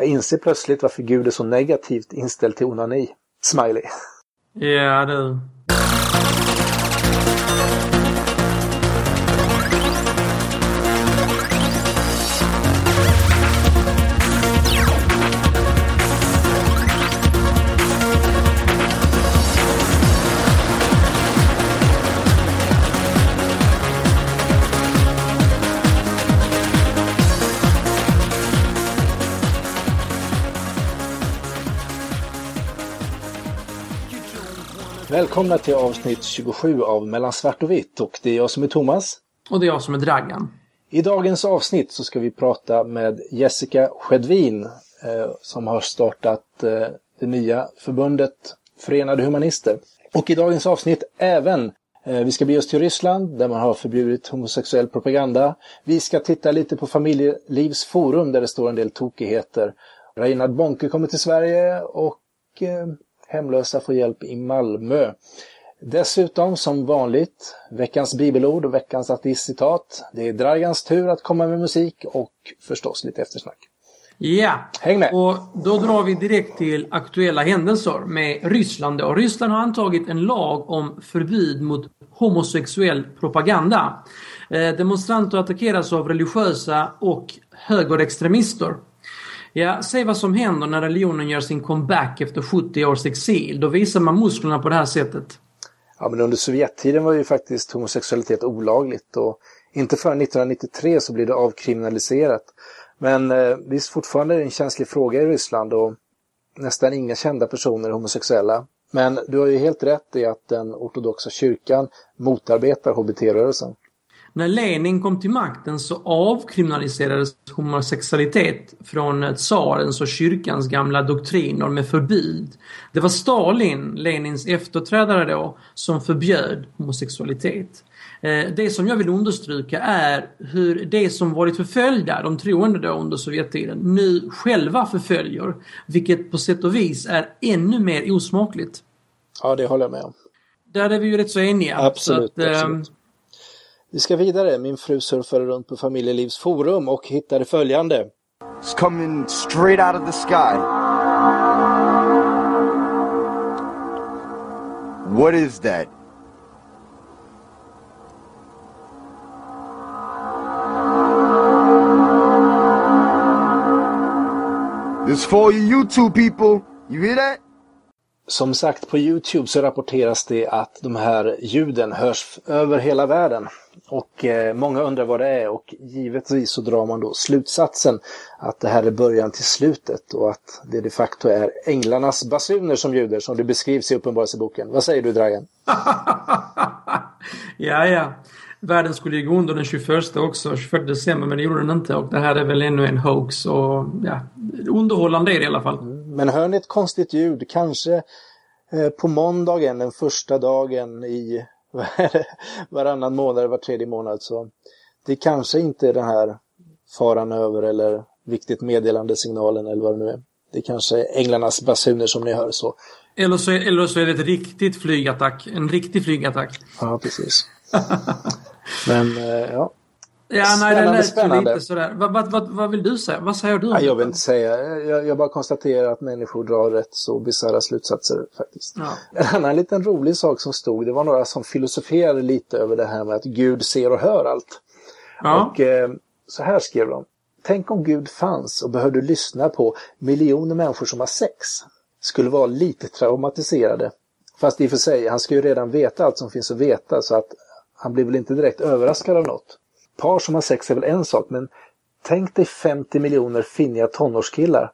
Jag inser plötsligt varför Gud är så negativt inställd till onani. Smiley. Ja du. Välkomna till avsnitt 27 av Mellan svart och vitt och det är jag som är Thomas. Och det är jag som är Dragan. I dagens avsnitt så ska vi prata med Jessica Skedvin eh, som har startat eh, det nya förbundet Förenade Humanister. Och i dagens avsnitt även eh, vi ska bege oss till Ryssland där man har förbjudit homosexuell propaganda. Vi ska titta lite på Familjelivsforum där det står en del tokigheter. Reinhard Bonke kommer till Sverige och hemlösa får hjälp i Malmö. Dessutom som vanligt veckans bibelord och veckans ateistcitat. Det är Dragans tur att komma med musik och förstås lite eftersnack. Ja, Häng med! och då drar vi direkt till aktuella händelser med Ryssland. Och Ryssland har antagit en lag om förbud mot homosexuell propaganda. Eh, demonstranter attackeras av religiösa och högerextremister. Ja, se vad som händer när religionen gör sin comeback efter 70 års exil. Då visar man musklerna på det här sättet. Ja, men under Sovjettiden var ju faktiskt homosexualitet olagligt och inte förrän 1993 så blev det avkriminaliserat. Men eh, visst, fortfarande är det en känslig fråga i Ryssland och nästan inga kända personer är homosexuella. Men du har ju helt rätt i att den ortodoxa kyrkan motarbetar hbt-rörelsen. När Lenin kom till makten så avkriminaliserades homosexualitet från tsarens och kyrkans gamla doktriner med förbud. Det var Stalin, Lenins efterträdare då, som förbjöd homosexualitet. Eh, Det som jag vill understryka är hur det som varit förföljda, de troende då under Sovjettiden, nu själva förföljer. Vilket på sätt och vis är ännu mer osmakligt. Ja, det håller jag med om. Där är vi ju rätt så eniga. Absolut, Så att, ehm, absolut. Vi ska vidare. Min fru surfade runt på Familjelivsforum och hittade följande. It's coming straight out of the sky. What is that? This for you YouTube people. You hear that? Som sagt, på Youtube så rapporteras det att de här ljuden hörs över hela världen. Och eh, många undrar vad det är och givetvis så drar man då slutsatsen att det här är början till slutet och att det de facto är änglarnas basuner som ljuder som det beskrivs i Uppenbarelseboken. Vad säger du Dragan? ja, ja. Världen skulle ju gå under den 21 också, 24 december, men det gjorde den inte. Och det här är väl ännu en hoax och ja, underhållande är det i alla fall. Men hör ni ett konstigt ljud? Kanske eh, på måndagen, den första dagen i varannan månad, var tredje månad. Så det kanske inte är den här faran över eller viktigt meddelande signalen eller vad det nu är. Det kanske är änglarnas basuner som ni hör så. Eller så, eller så är det ett riktigt flygattack. En riktig flygattack. Ja, precis. Men eh, ja. Ja, nej, det lät spännande. lite sådär. Vad, vad, vad, vad vill du säga? Vad säger du? Nej, jag vill inte säga. Jag, jag bara konstaterar att människor drar rätt så bisarra slutsatser faktiskt. Ja. En annan liten rolig sak som stod, det var några som filosoferade lite över det här med att Gud ser och hör allt. Ja. Och eh, så här skrev de. Tänk om Gud fanns och behövde lyssna på miljoner människor som har sex. Skulle vara lite traumatiserade. Fast i och för sig, han ska ju redan veta allt som finns att veta så att han blir väl inte direkt överraskad av något. Par som har sex är väl en sak, men tänk dig 50 miljoner finniga tonårskillar.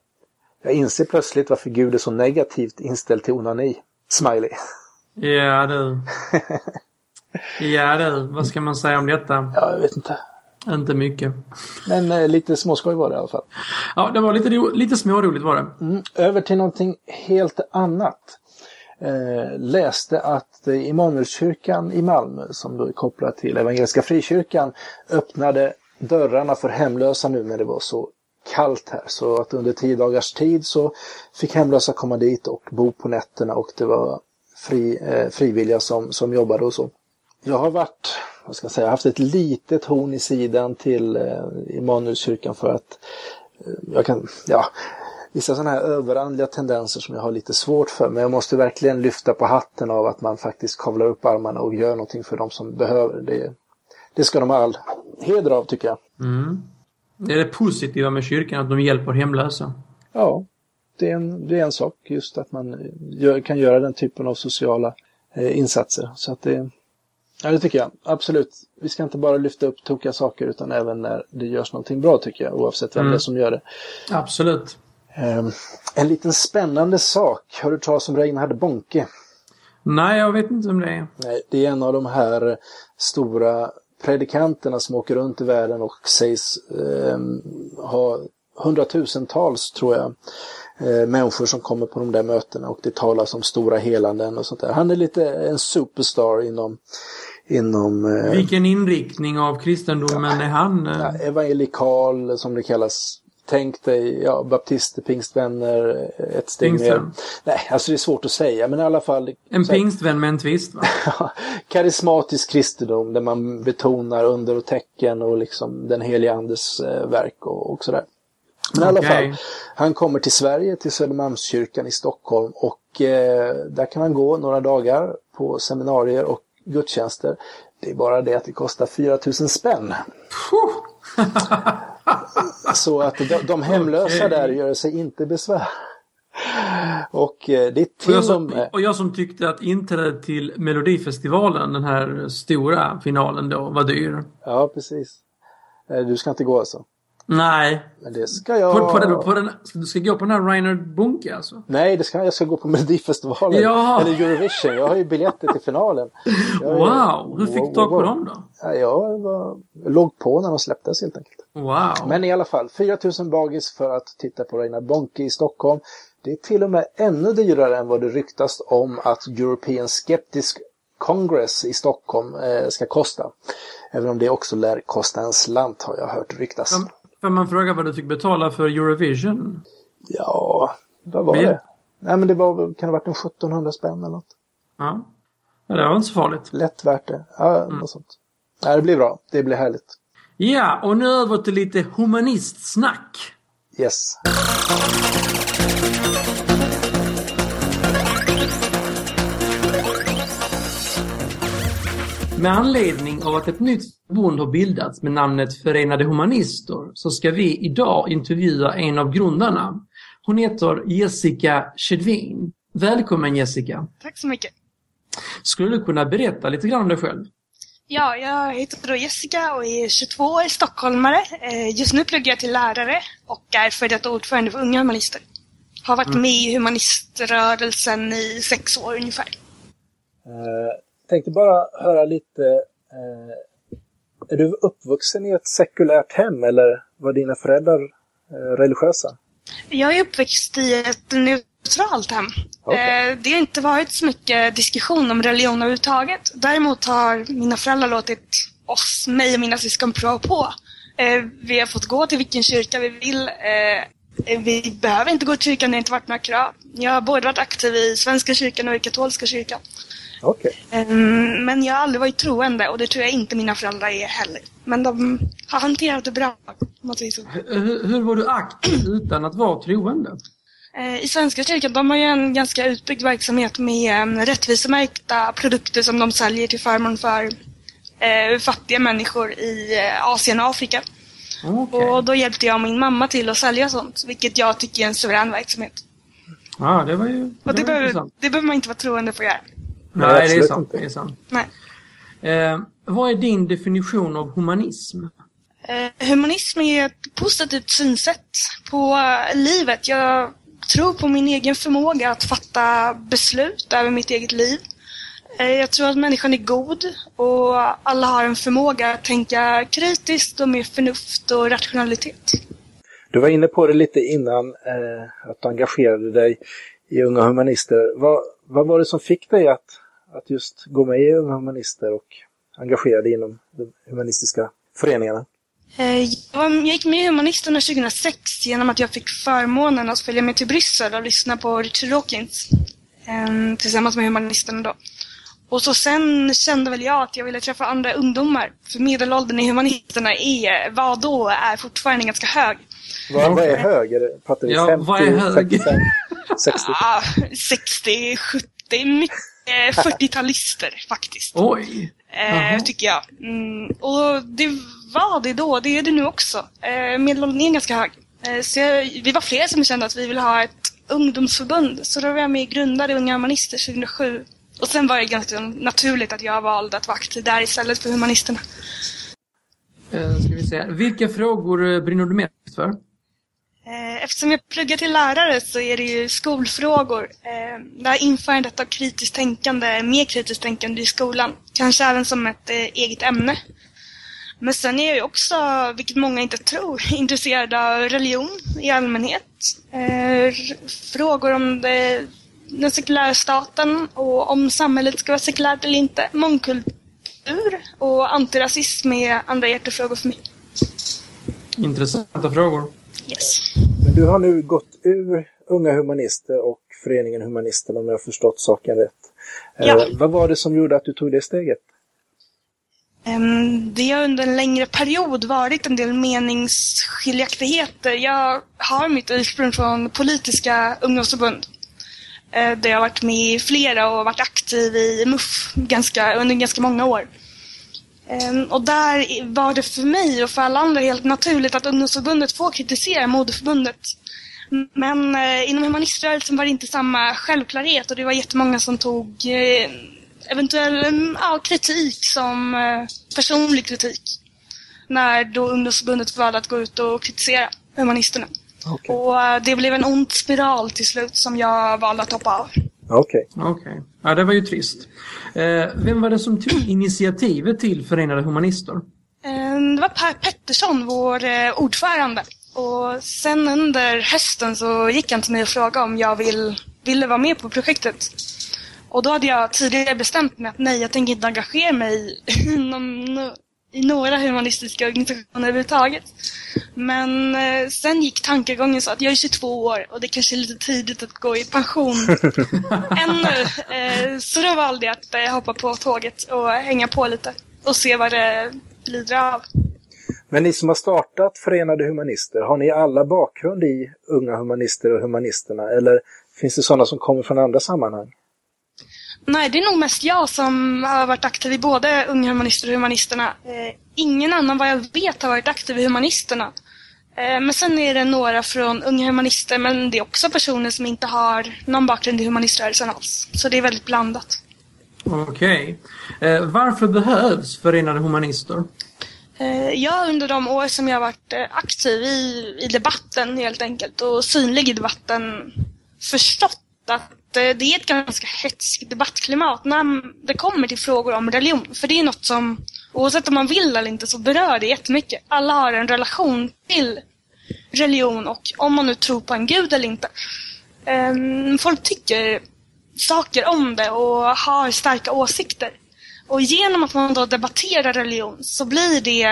Jag inser plötsligt varför Gud är så negativt inställd till onani. Smiley. Ja du. Ja du, vad ska man säga om detta? Ja, jag vet inte. Inte mycket. Men eh, lite småskoj var det i alla fall. Ja, det var lite, lite småroligt var det. Mm, över till någonting helt annat. Eh, läste att eh, Immanuelskyrkan i Malmö, som då är kopplad till Evangeliska Frikyrkan, öppnade dörrarna för hemlösa nu när det var så kallt här. Så att under tio dagars tid så fick hemlösa komma dit och bo på nätterna och det var fri, eh, frivilliga som, som jobbade och så. Jag har varit, vad ska jag säga, haft ett litet horn i sidan till eh, Immanuelskyrkan för att eh, jag kan, ja, vissa sådana här överandliga tendenser som jag har lite svårt för. Men jag måste verkligen lyfta på hatten av att man faktiskt kavlar upp armarna och gör någonting för de som behöver. Det, det ska de ha all heder av tycker jag. Mm. Det är det positiva med kyrkan, att de hjälper hemlösa. Ja, det är en, det är en sak just att man gör, kan göra den typen av sociala eh, insatser. Så att det, ja, det tycker jag absolut. Vi ska inte bara lyfta upp tokiga saker utan även när det görs någonting bra tycker jag, oavsett vem Mm. det är som gör det. Absolut. Eh, en liten spännande sak. Har du talat om Reinhard Bonke? Nej, jag vet inte om det är. Nej, det är en av de här stora predikanterna som åker runt i världen och sägs eh, ha hundratusentals, tror jag, eh, människor som kommer på de där mötena och det talas om stora helanden och sånt där. Han är lite en superstar inom, inom eh, Vilken inriktning av kristendomen är han? eh? ja, evangelikal, som det kallas. Tänk dig, ja, baptister, pingstvänner, ett steg Pingstvän. mer. Nej, alltså det är svårt att säga, men i alla fall. En här- pingstvän med en twist, va? karismatisk kristendom där man betonar under och tecken och liksom den heliga andes eh, verk och, och sådär. Men i alla fall, han kommer till Sverige, till Södermalmskyrkan i Stockholm och eh, där kan han gå några dagar på seminarier och gudstjänster. Det är bara det att det kostar 4000 spänn. Så att de, de hemlösa Okej. där gör sig inte besvär. Och eh, det är Och jag, till och som, med... och jag som tyckte att inträdet till Melodifestivalen, den här stora finalen då, var dyr. Ja, precis. Eh, Du ska inte gå alltså? Nej. Men det ska jag... På, på den, på den, du ska gå på den här Reinhard Bunke alltså? Nej, det ska, jag ska gå på Melodifestivalen. Ja. Eller Eurovision. Jag har ju biljetter till finalen. Wow! Hur fick du tag på dem då? Ja, jag var, låg på när de släpptes helt enkelt. Wow! Men i alla fall, 4000 bagis för att titta på Reina Bonke i Stockholm. Det är till och med ännu dyrare än vad det ryktas om att European Skeptisk Congress i Stockholm eh, ska kosta. Även om det också lär kosta en slant har jag hört ryktas. Får man fråga vad du fick betala för Eurovision? Ja, vad var Bil- det? Nej men det var, kan det ha varit en 1700 spänn eller något. Ja. ja det var inte så farligt. Lätt värt det. Ja, Mm. något sånt. Nej, det blir bra. Det blir härligt. Ja, och nu över till lite humanistsnack. Yes. Med anledning av att ett nytt förbund har bildats med namnet Förenade Humanister så ska vi idag intervjua en av grundarna. Hon heter Jessica Kedvin. Välkommen Jessica! Tack så mycket. Skulle du kunna berätta lite grann om dig själv? Ja, jag heter då Jessica och är 22 år, är stockholmare. Eh, Just nu pluggar jag till lärare och är före detta ordförande för Unga Humanister. Har varit med i humaniströrelsen i sex år ungefär. Tänkte bara höra lite. Eh, är du uppvuxen i ett sekulärt hem eller var dina föräldrar eh, religiösa? Jag är uppväxt i ett neutralt hem. Okej. Eh, Det har inte varit så mycket diskussion om religion överhuvudtaget. Däremot har mina föräldrar låtit oss, mig och mina syskon prova på. Eh, Vi har fått gå till vilken kyrka vi vill. Eh, Vi behöver inte gå till kyrkan, det har inte varit några krav. Jag har både varit aktiv i Svenska kyrkan och i katolska kyrkan. Okej. Eh, Men jag har aldrig varit troende och det tror jag inte mina föräldrar är heller. Men de har hanterat det bra, om man säger så. Hur, hur var du aktiv utan att vara troende? Eh, I Svenska kyrkan, de har ju en ganska utbyggd verksamhet med um, rättvisemärkta produkter som de säljer till förmån för eh, fattiga människor i eh, Asien och Afrika. Okej. Och då hjälpte jag och min mamma till att sälja sånt, vilket jag tycker är en suverän verksamhet. Ja, det var ju det Och var det behöver, det behöver man inte vara troende för att göra. Nej, det är sant. inte. Det är sant. Nej. Eh, vad är din definition av humanism? Eh, humanism är ett positivt synsätt på eh, livet. Jag tror på min egen förmåga att fatta beslut över mitt eget liv. Eh, jag tror att människan är god och alla har en förmåga att tänka kritiskt och med förnuft och rationalitet. Du var inne på det lite innan eh, att du engagerade dig i Unga Humanister. Vad, vad var det som fick dig att, att just gå med i Unga Humanister och engagera dig inom de humanistiska föreningarna? Eh, Jag gick med i Humanisterna 2006 genom att jag fick förmånen att följa med till Bryssel och lyssna på Richard Dawkins eh, tillsammans med Humanisterna då. Och så sen kände väl jag att jag ville träffa andra ungdomar. För medelåldern i Humanisterna är, vad då, är fortfarande ganska hög. Vad, vad är hög? Är det, pratar vi Ja, 50, vad är hög? 35, 60? Ah, 60, 70, mycket 40-talister faktiskt. Oj! Eh, tycker jag. Mm, och det var det då, det är det nu också. Eh, medelåldern är ganska hög. Eh, så jag, vi var flera som kände att vi ville ha ett ungdomsförbund. Så då var jag med och grundade Unga Humanister 2007. Och sen var det ganska naturligt att jag valde att vara aktiv där istället för Humanisterna. Eh, ska vi se. Vilka frågor eh, brinner du mest för? Eh, eftersom jag pluggar till lärare så är det ju skolfrågor. Eh, det Där införandet av kritiskt tänkande, mer kritiskt tänkande i skolan. Kanske även som ett eh, eget ämne. Men sen är jag ju också, vilket många inte tror, intresserad av religion i allmänhet. Frågor om det, den sekulära staten och om samhället ska vara sekulärt eller inte. Mångkultur och antirasism är andra hjärtefrågor för mig. Intressanta frågor. Yes. Men du har nu gått ur Unga Humanister och Föreningen Humanisterna om jag har förstått saken rätt. Eh, Ja. vad var det som gjorde att du tog det steget? Ehm, Det har under en längre period varit en del meningsskiljaktigheter. Jag har mitt ursprung från politiska ungdomsförbund. eh, Där jag har varit med i flera och varit aktiv i MUF ganska, under ganska många år. Ehm, Och där var det för mig och för alla andra helt naturligt att ungdomsförbundet får kritisera moderförbundet. Men eh, inom humaniströrelsen var det inte samma självklarhet och det var jättemånga som tog eh, eventuell mm, ja, kritik som eh, personlig kritik. När då ungdomsförbundet valde att gå ut och kritisera humanisterna. Okej. Och det blev en ond spiral till slut som jag valde att hoppa av. Okej. Okej. Ja, det var ju trist. Eh, vem var det som tog initiativet till Förenade Humanister? Eh, Det var Per Pettersson, vår eh, ordförande. Och sen under hösten så gick han till mig och frågade om jag vill, ville vara med på projektet. Och då hade jag tidigare bestämt mig att nej, jag tänker inte engagera mig i någon, i några humanistiska organisationer överhuvudtaget. Men eh, sen gick tankegången så att jag är 22 år och det kanske är lite tidigt att gå i pension ännu. Eh, så då valde jag att hoppa på tåget och hänga på lite och se vad det lider av. Men ni som har startat Förenade Humanister, har ni alla bakgrund i Unga Humanister och Humanisterna? Eller finns det sådana som kommer från andra sammanhang? Nej, det är nog mest jag som har varit aktiv i både Unga Humanister och Humanisterna. Eh, ingen annan vad jag vet har varit aktiv i Humanisterna. Eh, men sen är det några från Unga Humanister, men det är också personer som inte har någon bakgrund i humaniströrelsen alls. Så det är väldigt blandat. Okej. Eh, varför behövs Förenade Humanister? Eh, Jag under de år som jag har varit eh, aktiv i, i debatten helt enkelt och synlig i debatten förstått att Eh, det är ett ganska hetskt debattklimat när det kommer till frågor om religion. För det är något som, oavsett om man vill eller inte, så berör det jättemycket. Alla har en relation till religion och om man nu tror på en gud eller inte. Ehm, folk tycker saker om det och har starka åsikter. Och genom att man då debatterar religion så blir det,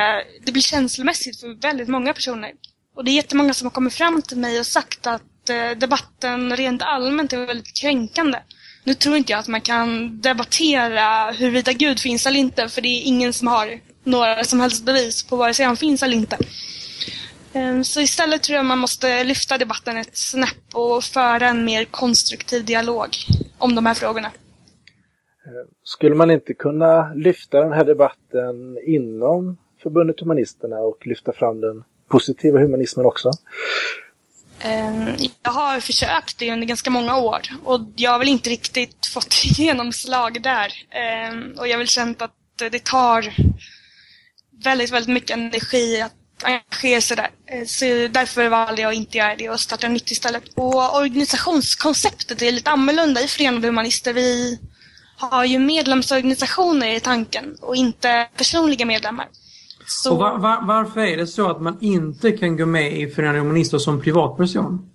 det blir känslomässigt för väldigt många personer. Och det är jättemånga som har kommit fram till mig och sagt att Eh, debatten rent allmänt är väldigt kränkande. Nu tror inte jag att man kan debattera huruvida Gud finns eller inte, för det är ingen som har några som helst bevis på vare sig han finns eller inte. Ehm, så istället tror jag man måste lyfta debatten ett snäpp och föra en mer konstruktiv dialog om de här frågorna. Eh, skulle man inte kunna lyfta den här debatten inom Förbundet Humanisterna och lyfta fram den positiva humanismen också? Ehm, jag har försökt det under ganska många år och jag har väl inte riktigt fått genomslag där. Ehm, och jag har väl känt att det tar väldigt, väldigt mycket energi att engagera sig där. Ehm, så därför valde jag att inte göra det och starta nytt istället. Och organisationskonceptet är lite annorlunda i Förenade Humanister. Vi har ju medlemsorganisationer i tanken och inte personliga medlemmar. Så... Och var, var, varför är det så att man inte kan gå med i Förenade Humanister som privatperson?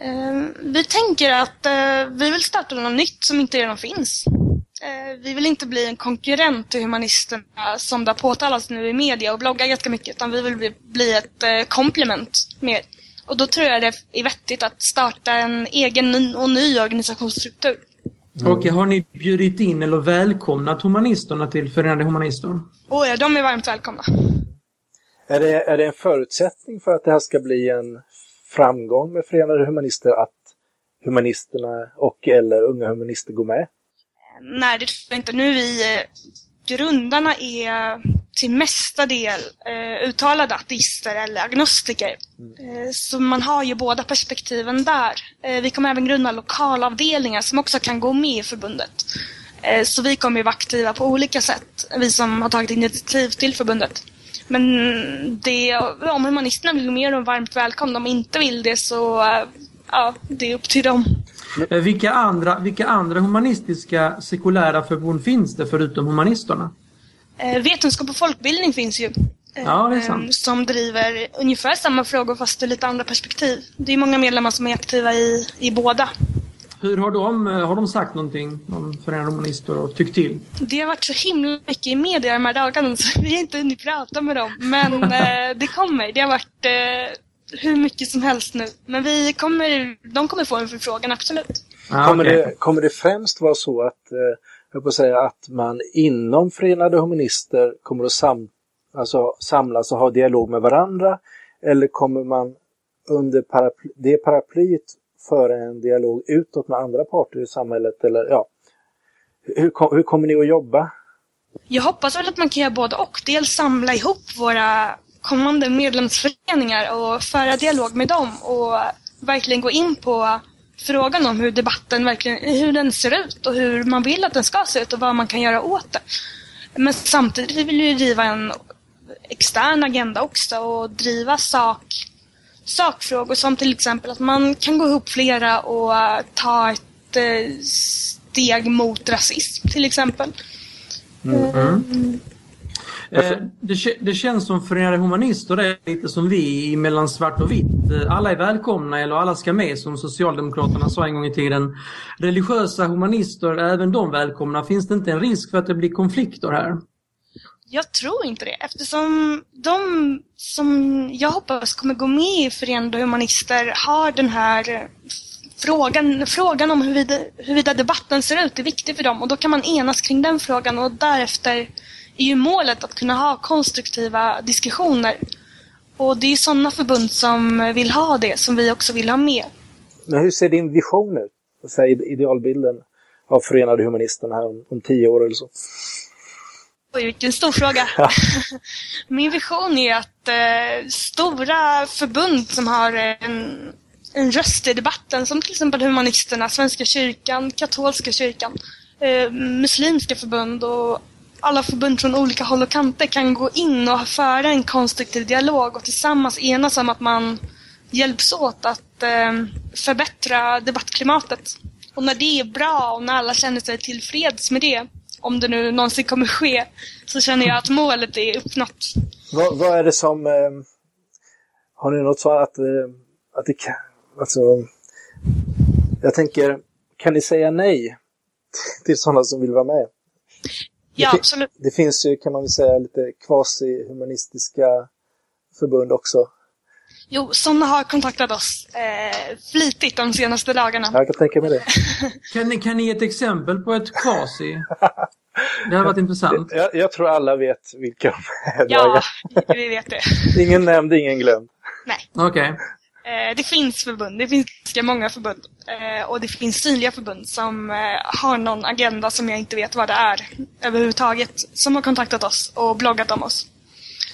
Eh, vi tänker att eh, vi vill starta något nytt som inte redan finns. Eh, vi vill inte bli en konkurrent till humanisterna som det har påtalats nu i media och bloggar ganska mycket, utan vi vill bli, ett eh, komplement mer. Och då tror jag det är vettigt att starta en egen och ny organisationsstruktur. Och har ni bjudit in eller välkomnat humanisterna till Förenade Humanister? Och ja, de är varmt välkomna. Är det, är det en förutsättning för att det här ska bli en framgång med Förenade Humanister att humanisterna och eller unga humanister går med? Nej, det tror jag inte. Nu är vi... Grundarna är till mesta del eh, uttalade ateister eller agnostiker. Eh, så man har ju båda perspektiven där. Eh, vi kommer även grunda lokalavdelningar som också kan gå med i förbundet. Eh, så vi kommer ju vara aktiva på olika sätt, vi som har tagit initiativ till förbundet. Men det, om humanisterna vill gå med är de varmt välkomna. Om de inte vill det så, eh, ja, det är upp till dem. Eh, Vilka andra, vilka andra humanistiska sekulära förbund finns det förutom humanisterna? Eh, vetenskap och folkbildning finns ju. Ja, det är sant. eh, Som driver ungefär samma frågor fast ur lite andra perspektiv. Det är många medlemmar som är aktiva i, i båda. Hur har de, eh, har de sagt någonting om Förenade Humanister och tyckt till? Det har varit så himla mycket i media de här dagarna så vi har inte hunnit prata med dem. Men eh, det kommer. Det har varit eh, hur mycket som helst nu. Men vi kommer, de kommer få en förfrågan, absolut. Ah, Kommer, okej. det, kommer det främst vara så att, eh, jag får säga, att man inom Förenade Humanister kommer att sam, alltså, samlas och ha dialog med varandra? Eller kommer man under paraply, det paraplyet föra en dialog utåt med andra parter i samhället? Eller, ja. hur, hur kommer ni att jobba? Jag hoppas väl att man kan göra både och. Dels samla ihop våra kommande medlemsföreningar och föra dialog med dem och verkligen gå in på frågan om hur debatten verkligen hur den ser ut och hur man vill att den ska se ut och vad man kan göra åt det. Men samtidigt vill vi ju driva en extern agenda också och driva sak, sakfrågor som till exempel att man kan gå ihop flera och ta ett eh, steg mot rasism till exempel. Eh, det, kä- det känns som Förenade Humanister är lite som vi mellan svart och vitt. Eh, Alla är välkomna eller alla ska med som Socialdemokraterna sa en gång i tiden. Religiösa humanister, är även de välkomna? Finns det inte en risk för att det blir konflikter här? Jag tror inte det eftersom de som jag hoppas kommer gå med i Förenade Humanister har den här eh, frågan, frågan om huruvida, huruvida debatten ser ut är viktig för dem och då kan man enas kring den frågan och därefter är ju målet att kunna ha konstruktiva diskussioner. Och det är sådana förbund som vill ha det, som vi också vill ha med. Men hur ser din vision ut? Säg idealbilden av Förenade Humanisterna här om, om tio år eller så. Oj, vilken stor fråga. Min vision är att eh, stora förbund som har en, en röst i debatten, som till exempel Humanisterna, Svenska kyrkan, Katolska kyrkan, eh, muslimska förbund och alla förbund från olika håll och kanter kan gå in och föra en konstruktiv dialog och tillsammans enas om att man hjälps åt att eh, förbättra debattklimatet. Och när det är bra och när alla känner sig tillfreds med det, om det nu någonsin kommer ske, så känner jag att målet är uppnått. Vad, vad är det som... Eh, har ni något så att, eh, att det kan... Alltså, jag tänker, kan ni säga nej till sådana som vill vara med? Ja, fin- absolut. Det finns ju, kan man väl säga, lite quasi-humanistiska förbund också. Jo, sådana har kontaktat oss eh, flitigt de senaste dagarna. Jag kan tänka mig det. Kan ni, kan ni ge ett exempel på ett quasi? Det har varit intressant. Jag, jag tror alla vet vilka de är. Ja, vi vet det. Ingen nämnd, ingen glömd. Nej. Okej. Eh, det finns förbund, det finns ganska många förbund. Eh, och det finns synliga förbund som eh, har någon agenda som jag inte vet vad det är överhuvudtaget. Som har kontaktat oss och bloggat om oss.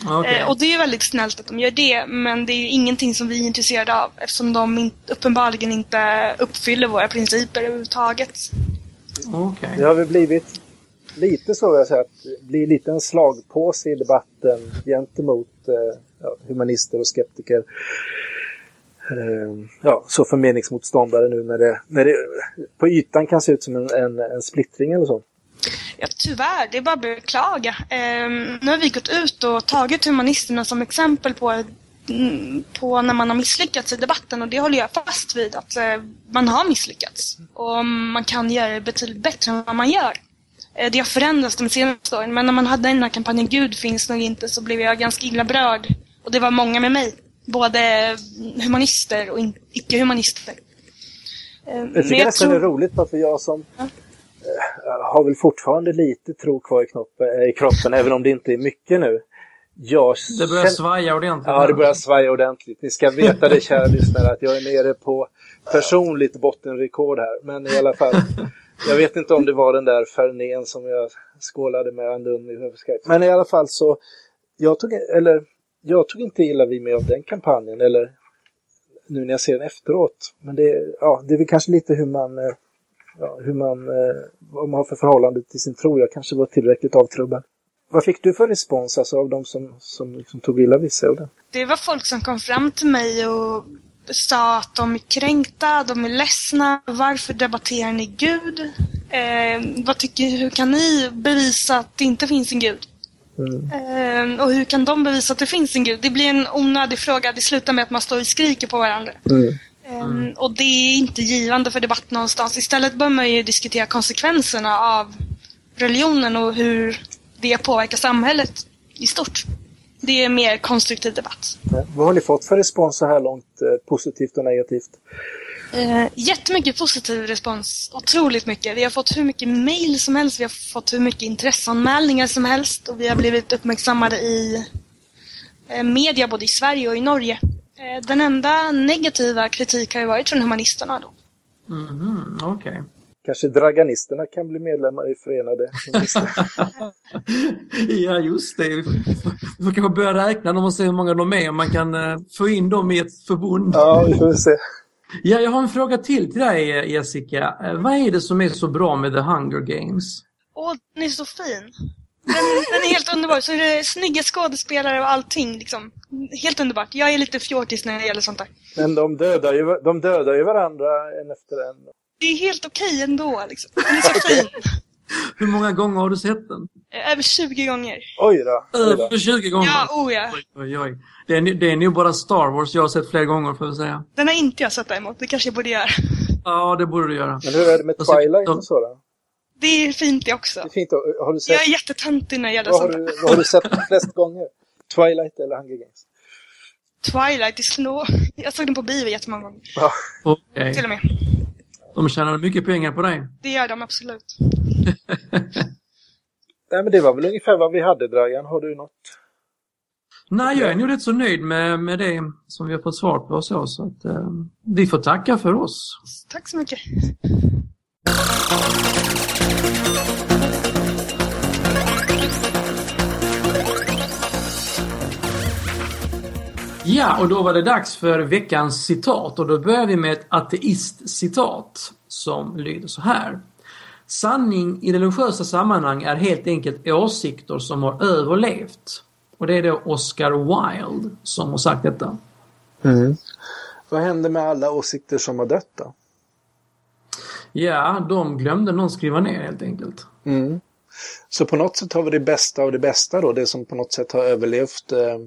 Okej. Eh, och det är ju väldigt snällt att de gör det, men det är ju ingenting som vi är intresserade av eftersom de uppenbarligen inte uppfyller våra principer överhuvudtaget. Okej. Det har väl blivit lite så, vill jag säga, att blir lite en slagpåse i debatten gentemot eh, ja, humanister och skeptiker. Eh, ja, så för meningsmotståndare nu när det, när det på ytan kan se ut som en, en, en splittring eller så. Ja, tyvärr, det är bara att beklaga. Eh, nu har vi gått ut och tagit humanisterna som exempel på, mm, på när man har misslyckats i debatten och det håller jag fast vid, att eh, man har misslyckats. Och man kan göra det betydligt bättre än vad man gör. Eh, det har förändrats de senaste åren, men när man hade den här kampanjen Gud finns nog inte så blev jag ganska illa berörd. Och det var många med mig. Både humanister och icke-humanister. Eh, Jag men tycker nästan det är roligt bara för jag som Ja. eh, har väl fortfarande lite tro kvar i, knoppen, eh, i kroppen, även om det inte är mycket nu. Jag Det börjar känner- svaja ordentligt. Ja, det börjar svaja ordentligt. Ni ska veta det, kära lyssnare, att jag är nere på personligt bottenrekord här. Men i alla fall, jag vet inte om det var den där Fernén som jag skålade med Andun över Skype. Men i alla fall så, jag tog, eller, jag tog inte illa vid mig av den kampanjen, eller nu när jag ser den efteråt. Men det, ja, det är väl kanske lite hur man, eh, ja, hur man, eh, vad man har för förhållande till sin tro. Jag kanske var tillräckligt avtrubbad. Vad fick du för respons alltså, av de som, som liksom tog illa vid sig av den? Det var folk som kom fram till mig och sa att de är kränkta, de är ledsna. Varför debatterar ni Gud? Eh, vad tycker, hur kan ni bevisa att det inte finns en Gud? Mm. Och hur kan de bevisa att det finns en Gud? Det blir en onödig fråga. Det slutar med att man står och skriker på varandra. Mm. Eh, Och det är inte givande för debatt någonstans. Istället bör man ju diskutera konsekvenserna av religionen och hur det påverkar samhället i stort. Det är mer konstruktiv debatt. Vad har ni fått för respons så här långt, eh, positivt och negativt? Eh, jättemycket positiv respons. Otroligt mycket. Vi har fått hur mycket mail som helst. Vi har fått hur mycket intresseanmälningar som helst. Och vi har blivit uppmärksammade i eh, media både i Sverige och i Norge. Eh, den enda negativa kritik har ju varit från humanisterna då. Mhm, Okej. Kanske draganisterna kan bli medlemmar i Förenade. Ja, just det. Vi får, kanske börja räkna dem och se hur många de är. Man kan eh, få in dem i ett förbund. ja, vi får se. Ja, jag har en fråga till till dig Jessica. Eh, Vad är det som är så bra med The Hunger Games? Åh, den är så fin. Den, den är helt underbar. Så är det snygga skådespelare och allting. Liksom. Helt underbart. Jag är lite fjortis när det gäller sånt där. Men de dödar ju, de dödar ju varandra en efter en. Det är helt okej ändå. Liksom. Den är så fin. Hur många gånger har du sett den? Eh, Över 20 gånger. Oj då. Oj då. Över 20 gånger? Ja, oh ja. Oj, oj, oj. Det är, det är nog bara Star Wars jag har sett fler gånger får jag säga. Den har inte jag sett däremot. Det kanske jag borde göra. Ja, det borde du göra. Men hur är det med Twilight och så då? Det är fint det också. Det är fint. då. Har du sett, Jag är jättetöntig när det gäller sånt vad har du sett flest gånger? Twilight eller Hunger Games? Twilight, det slår... Jag såg den på bio jättemånga gånger. Ja. Okej. Till och med. De tjänade mycket pengar på dig. Det gör de absolut. Nej, men det var väl ungefär vad vi hade, Dragan. Har du något? Nej, jag är nog rätt så nöjd med, med det som vi har fått svar på så. så att, eh, vi får tacka för oss. Tack så mycket. Ja, och då var det dags för veckans citat och då börjar vi med ett ateistcitat som lyder så här. Sanning i religiösa sammanhang är helt enkelt åsikter som har överlevt. Och det är då Oscar Wilde som har sagt detta. Vad händer med alla åsikter som har dött då? Ja, de glömde någon skriva ner helt enkelt. Mm. Så på något sätt har vi det bästa av det bästa då, det som på något sätt har överlevt eh,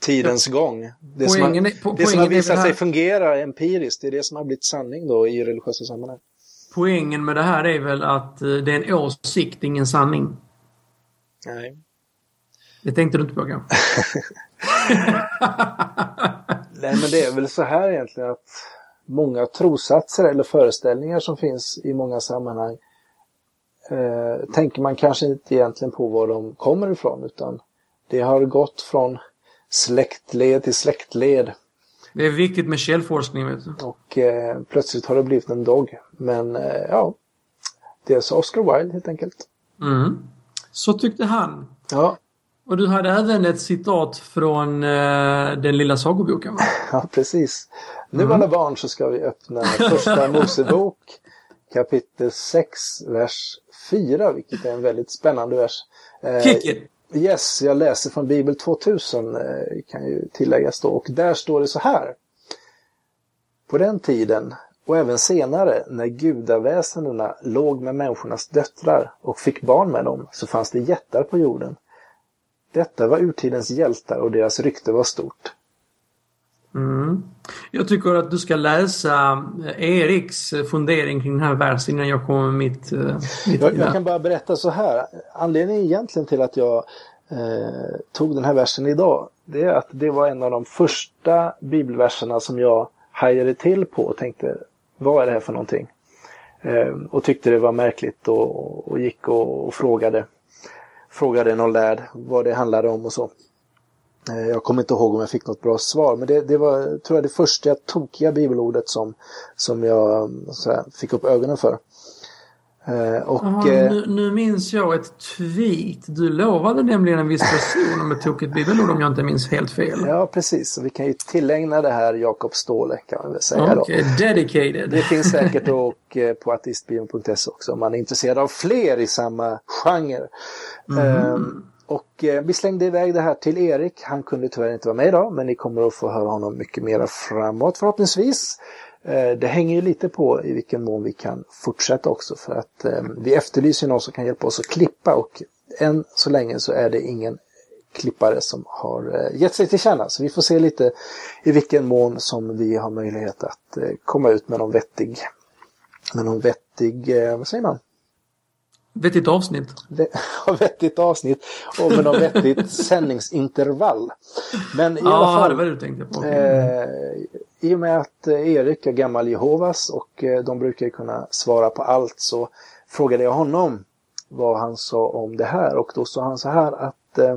tidens gång. Det som har, Poängen är- det som poängen har visat sig fungera empiriskt, det är det som har blivit sanning då i religiösa sammanhang. Poängen med det här är väl att eh, det är en åsikt, ingen sanning. Nej. Det tänkte du inte på kanske? Nej, men det är väl så här egentligen att många trosatser eller föreställningar som finns i många sammanhang eh, tänker man kanske inte egentligen på var de kommer ifrån utan det har gått från släktled till släktled Det är viktigt med källforskning vet du. och eh, plötsligt har det blivit en dog. Men eh, ja, det är så Oscar Wilde helt enkelt. Mm. Så tyckte han. Ja, Och du hade även ett citat från eh, den lilla sagoboken va? ja precis. Nu alla barn så ska vi öppna första Mosebok kapitel 6, vers 4, vilket är en väldigt spännande vers. Eh, Kick it! Yes, jag läser från Bibel 2000 eh, kan ju tilläggas då. Och där står det så här. På den tiden och även senare när gudaväsendena låg med människornas döttrar och fick barn med dem så fanns det jättar på jorden. Detta var urtidens hjältar och deras rykte var stort. Mm. Jag tycker att du ska läsa eh, Eriks eh, fundering kring den här versen innan jag kommer med mitt... eh, mitt Jag, jag kan bara berätta så här. Anledningen egentligen till att jag eh, tog den här versen idag, det är att det var en av de första bibelverserna som jag hajade till på och tänkte, vad är det här för någonting? Eh, och tyckte det var märkligt och, och gick och, och frågade frågade någon lärd vad det handlade om och så. Eh, jag kommer inte ihåg om jag fick något bra svar, men det, det var tror jag det första tokiga bibelordet som, som jag här, fick upp ögonen för. Eh, och, Aha, eh, nu, nu, minns jag ett tweet. Du lovade nämligen en viss person om ett tokigt bibelord om jag inte minns helt fel. Ja, precis. Vi kan ju tillägna det här Jakob Ståhle kan man väl säga. Okay, dedicated. Det finns säkert och på artistbibeln.se också om man är intresserad av fler i samma genre. Mm. Um, och eh, vi slängde iväg det här till Erik. Han kunde tyvärr inte vara med idag men ni kommer att få höra honom mycket mer framåt förhoppningsvis. Eh, det hänger ju lite på i vilken mån vi kan fortsätta också för att eh, vi efterlyser någon som kan hjälpa oss att klippa och än så länge så är det ingen klippare som har eh, gett sig till känna. Så vi får se lite i vilken mån som vi har möjlighet att eh, komma ut med någon vettig, med någon vettig, eh, vad säger man? Vettigt avsnitt. Vettigt avsnitt och med något vettigt sändningsintervall. Men i ja, alla fall. det var det du tänkte på. Eh, I och med att eh, Erik är gammal Jehovas och eh, de brukar kunna svara på allt så frågade jag honom vad han sa om det här och då sa han så här att eh,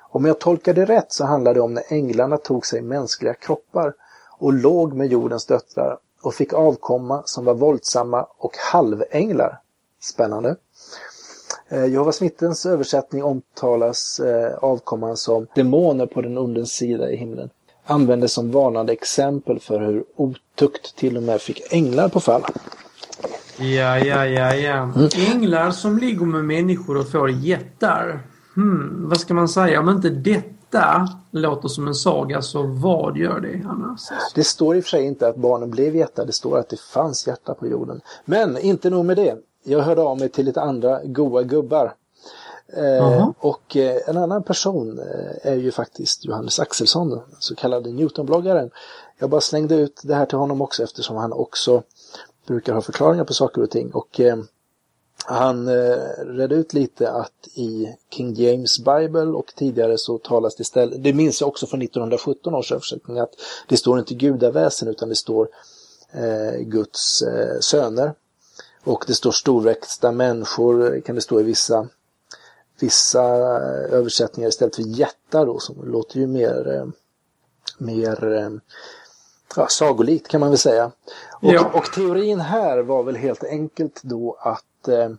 om jag tolkade rätt så handlade det om när änglarna tog sig mänskliga kroppar och låg med jordens döttrar och fick avkomma som var våldsamma och halvänglar. Spännande. Eh, Jehovas vittnens översättning omtalas eh, avkomman som demoner på den ondens sida i himlen. Användes som varnande exempel för hur otukt till och med fick änglar på fall. Ja, ja, ja, ja. Mm. Änglar som ligger med människor och får jättar. Hmm, vad ska man säga om inte detta låter som en saga så vad gör det annars? Det står i och för sig inte att barnen blev jättar, det står att det fanns hjärta på jorden. Men inte nog med det jag hörde av mig till lite andra goa gubbar. Eh, och eh, en annan person eh, är ju faktiskt Johannes Axelsson, så kallade Newtonbloggaren. Jag bara slängde ut det här till honom också eftersom han också brukar ha förklaringar på saker och ting. Och eh, han eh, redde ut lite att i King James Bible och tidigare så talas det istället, det minns jag också från 1917 års översättning, att det står inte gudaväsen utan det står eh, Guds söner. Och det står storväxta människor, kan det stå i vissa, vissa översättningar istället för jättar då, som låter ju mer, eh, mer eh, ja, sagolikt kan man väl säga. Och, ja. och, teorin här var väl helt enkelt då att, eh,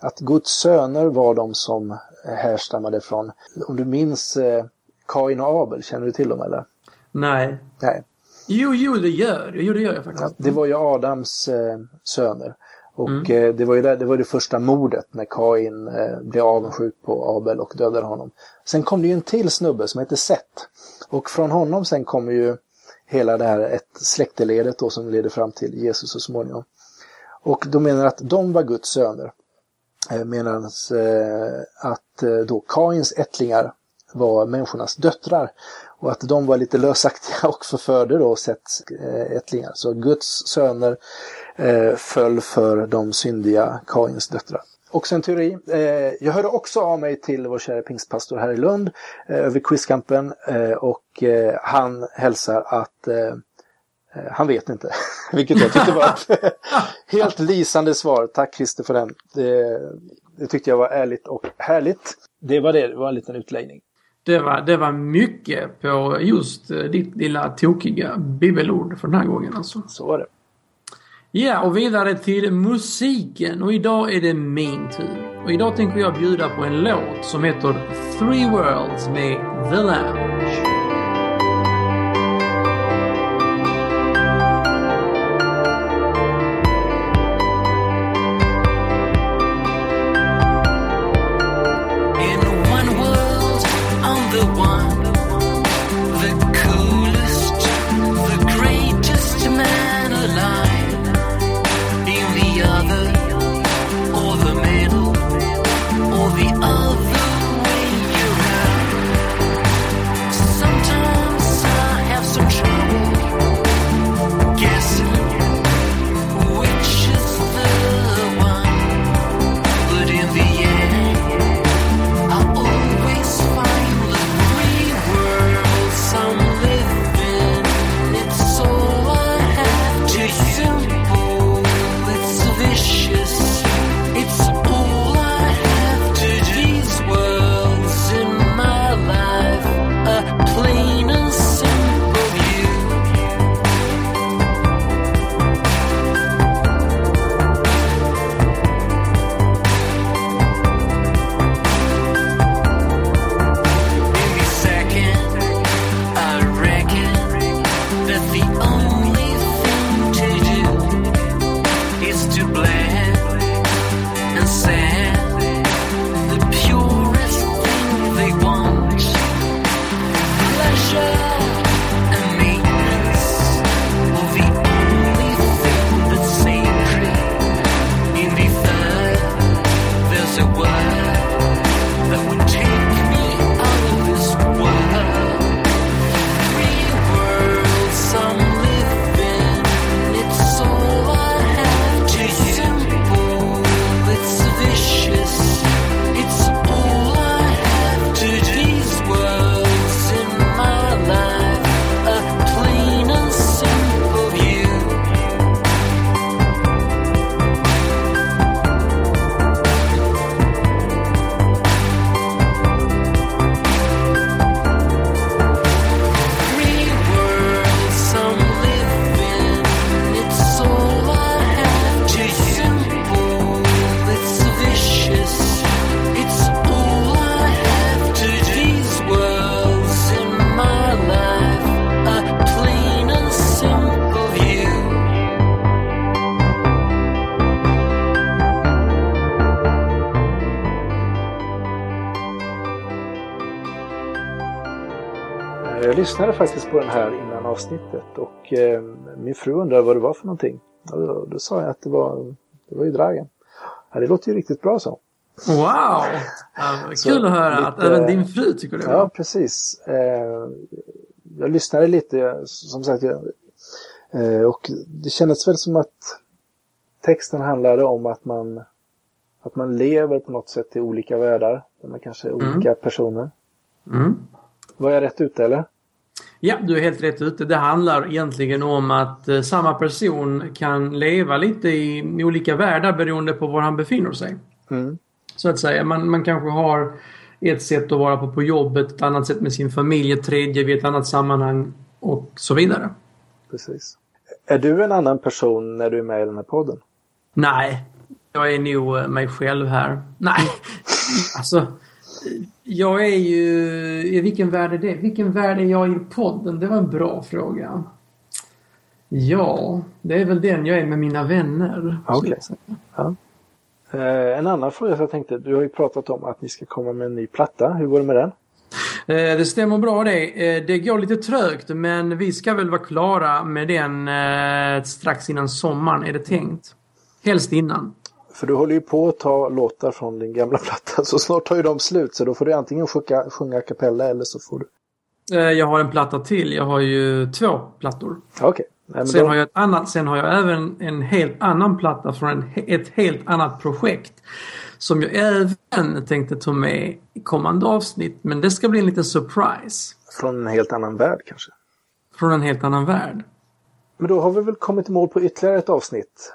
att Guds söner var de som härstammade från, om du minns Kain och Abel, känner du till dem eller? Nej. Nej. Jo, jo det gör, jo, det gör jag faktiskt. Ja, det var ju Adams eh, söner. Och mm. eh, det var ju det, det, var det första mordet när Kain eh, blev avundsjuk på Abel och dödade honom. Sen kom det ju en till snubbe som heter Seth. Och från honom sen kommer ju hela det här ett släkteledet då som leder fram till Jesus så småningom. Och de menar att de var Guds söner. Eh, Medan eh, att eh, då Kains ättlingar var människornas döttrar. Och att de var lite lösaktiga och förförde då Sets eh, ättlingar. Så Guds söner eh, föll för de syndiga Kains döttrar. Också en teori. Eh, jag hörde också av mig till vår kära pingstpastor här i Lund eh, över quizkampen eh, och eh, han hälsar att eh, eh, han vet inte, vilket jag tyckte var ett helt lysande svar. Tack Christer för den. Det, det, tyckte jag var ärligt och härligt. Det var det, det var en liten utläggning. Det var, det var mycket på just ditt lilla tokiga bibelord för den här gången alltså. Så var det. Ja, och vidare till musiken. Och idag är det min tur. Och idag tänker jag bjuda på en låt som heter Three Worlds med The Lounge. Avsnittet och eh, min fru undrade vad det var för någonting. Och då, då sa jag att det var, det var ju Dragen. Ja, det låter ju riktigt bra så. Wow! Ja, kul att höra att lite- även din fru tycker det var Ja, precis. Eh, jag lyssnade lite, som sagt, jag, eh, och det kändes väl som att texten handlade om att man, att man lever på något sätt i olika världar. Där man kanske är olika personer. Mm. Var jag rätt ute eller? Ja, du är helt rätt ute. Det handlar egentligen om att eh, samma person kan leva lite i, olika världar beroende på var han befinner sig. Mm. Så att säga. Man, man kanske har ett sätt att vara på på jobbet, ett annat sätt med sin familj, ett tredje vid ett annat sammanhang och så vidare. Precis. Är du en annan person när du är med i den här podden? Nej, jag är nog eh, mig själv här. Nej, alltså. Jag är ju... I vilken värld är det? Vilken värld är jag i podden? Det var en bra fråga. Ja, det är väl den jag är med mina vänner. Jag säga. Eh, en annan fråga som jag tänkte, du har ju pratat om att ni ska komma med en ny platta. Hur går det med den? Eh, Det stämmer bra det. Eh, Det går lite trögt men vi ska väl vara klara med den eh, strax innan sommaren är det tänkt. Helst innan. För du håller ju på att ta låtar från din gamla platta så snart tar ju de slut så då får du antingen sjunga, sjunga a cappella eller så får du... Eh, Jag har en platta till. Jag har ju två plattor. Okej. Men Sen då- har, jag ett annat, sen har jag även en helt annan platta från en, ett helt annat projekt. Som jag även tänkte ta med i kommande avsnitt. Men det ska bli en liten surprise. Från en helt annan värld kanske. Från en helt annan värld. Men då har vi väl kommit i mål på ytterligare ett avsnitt.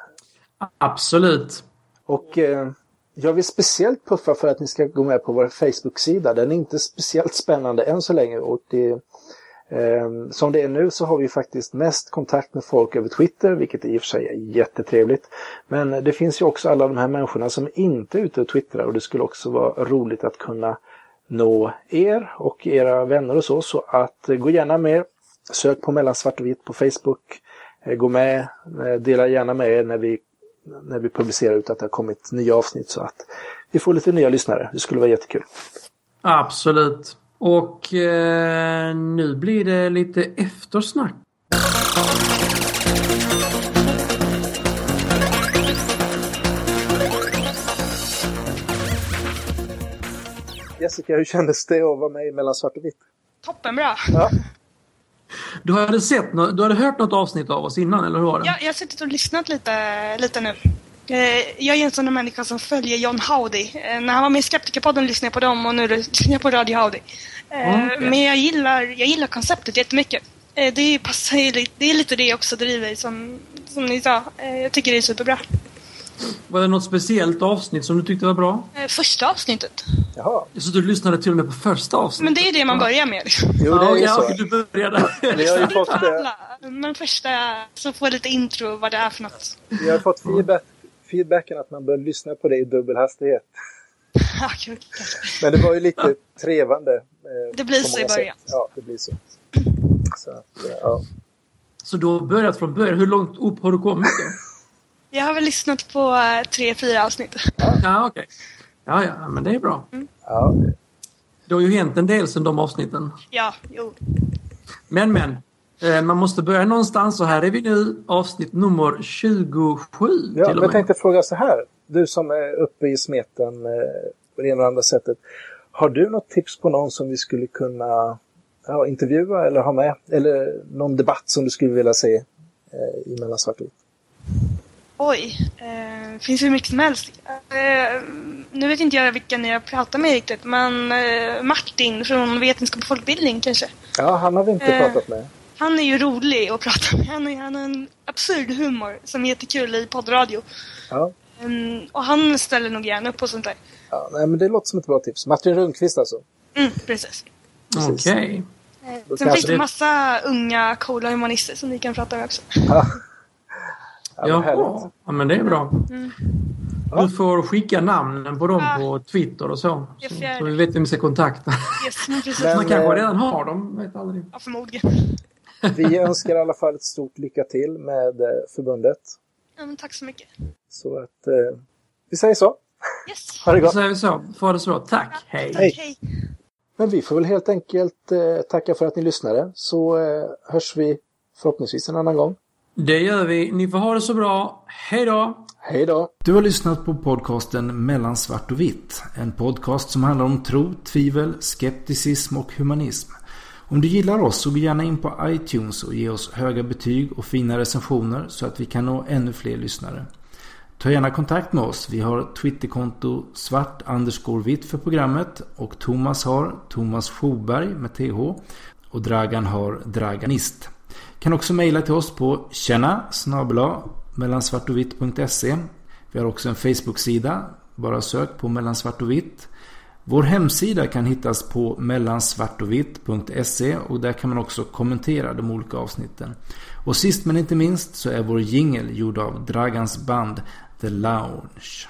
Absolut. Och eh, jag vill speciellt puffa för att ni ska gå med på vår Facebook-sida. Den är inte speciellt spännande än så länge. Och det, eh, som det är nu så har vi faktiskt mest kontakt med folk över Twitter, vilket i och för sig är jättetrevligt. Men det finns ju också alla de här människorna som inte är ute och twittrar och det skulle också vara roligt att kunna nå er och era vänner och så. Så att eh, gå gärna med. Sök på mellan svart och vitt på Facebook. Eh, gå med, eh, dela gärna med er när vi när vi publicerar ut att det har kommit nya avsnitt så att vi får lite nya lyssnare. Det skulle vara jättekul. Absolut. Och eh, nu blir det lite eftersnack. Jessica, hur kändes det att vara med i Mellan svart och vitt? Toppenbra. Ja, Du hade sett du hade hört något avsnitt av oss innan, eller hur var det? Jag, jag har suttit och lyssnat lite, lite nu. Eh, Jag är en sån människa som följer John Howdy. Eh, När han var med i Skeptikerpodden lyssnade jag på dem och nu lyssnar jag på Radio Howdy. Eh, Okej. Men jag gillar, jag gillar konceptet jättemycket. Det passar lite, det är lite det jag också driver som, som ni sa. Jag tycker det är superbra. Var det något speciellt avsnitt som du tyckte var bra? Eh, Första avsnittet. jaha. Så du lyssnade till och med på första avsnittet? Men det är det man börjar med. Jo, det är ju ja, så. du började. Vi har ju fått, Inte eh, alla, men första så får lite intro vad det är för något. vi har fått feedback, feedbacken att man bör lyssna på det i dubbel hastighet. Men det var ju lite trevande. eh, Det blir så i början. sätt. Ja, det blir så. så att, ja. Så du har börjat från början. Hur långt upp har du kommit då? Jag har väl lyssnat på eh, tre, fyra avsnitt. Ja, okej. Ja, ja, men det är bra. Ja, det- har ju hänt en del sedan de avsnitten. Ja, jo. Men, men. Eh, man måste börja någonstans och här är vi nu. Avsnitt nummer 27 Ja, men jag tänkte fråga så här. Du som är uppe i smeten eh, på det ena och andra sättet. Har du något tips på någon som vi skulle kunna ja, intervjua eller ha med? Eller någon debatt som du skulle vilja se eh, i Mellan svart och vitt? Oj, eh, finns hur mycket som helst. Eh, nu vet inte jag vilken jag pratar med riktigt, men eh, Martin från Vetenskap och folkbildning kanske. Ja, han har vi inte Eh. pratat med. Han är ju rolig att prata med. Han, är, han har en absurd humor som är jättekul i poddradio. Ja. Mm, och han ställer nog gärna upp på sånt där. Ja, nej, men det låter som ett bra tips. Martin Rundqvist alltså. Mm, precis. precis. Okej. Eh, Då sen finns det det- massa unga coola humanister som ni kan prata med också. Ja. Ja, Jaha. Ja, men det är bra. Mm. Du får skicka namnen på dem Ja. på Twitter och så. Så, så vi vet vem vi ska kontakta. Yes, men Man kanske eh, redan har dem, vet aldrig. Ja, förmodligen. Vi önskar i alla fall ett stort lycka till med eh, förbundet. Ja, men tack så mycket. Så att eh, vi säger så. Yes. Ha det Då gott. säger vi så. Få det så. Tack. Hej. Hej. Hej. Men vi får väl helt enkelt eh, tacka för att ni lyssnade så eh, hörs vi förhoppningsvis en annan gång. Det gör vi. Ni får ha det så bra. Hej då! Hej då! Du har lyssnat på podcasten Mellan svart och vitt. En podcast som handlar om tro, tvivel, skepticism och humanism. Om du gillar oss så gå gärna in på iTunes och ge oss höga betyg och fina recensioner så att vi kan nå ännu fler lyssnare. Ta gärna kontakt med oss. Vi har Twitterkonto svart vitt för programmet och Thomas har Thomas Schoberg med TH och Dragan har Draganist. Kan också mejla till oss på tjena mellansvartovitt.se Vi har också en Facebook-sida. Bara sök på mellansvart och vitt. Vår hemsida kan hittas på mellansvartovitt.se och där kan man också kommentera de olika avsnitten. Och sist men inte minst så är vår jingel gjord av Dragans band The Lounge.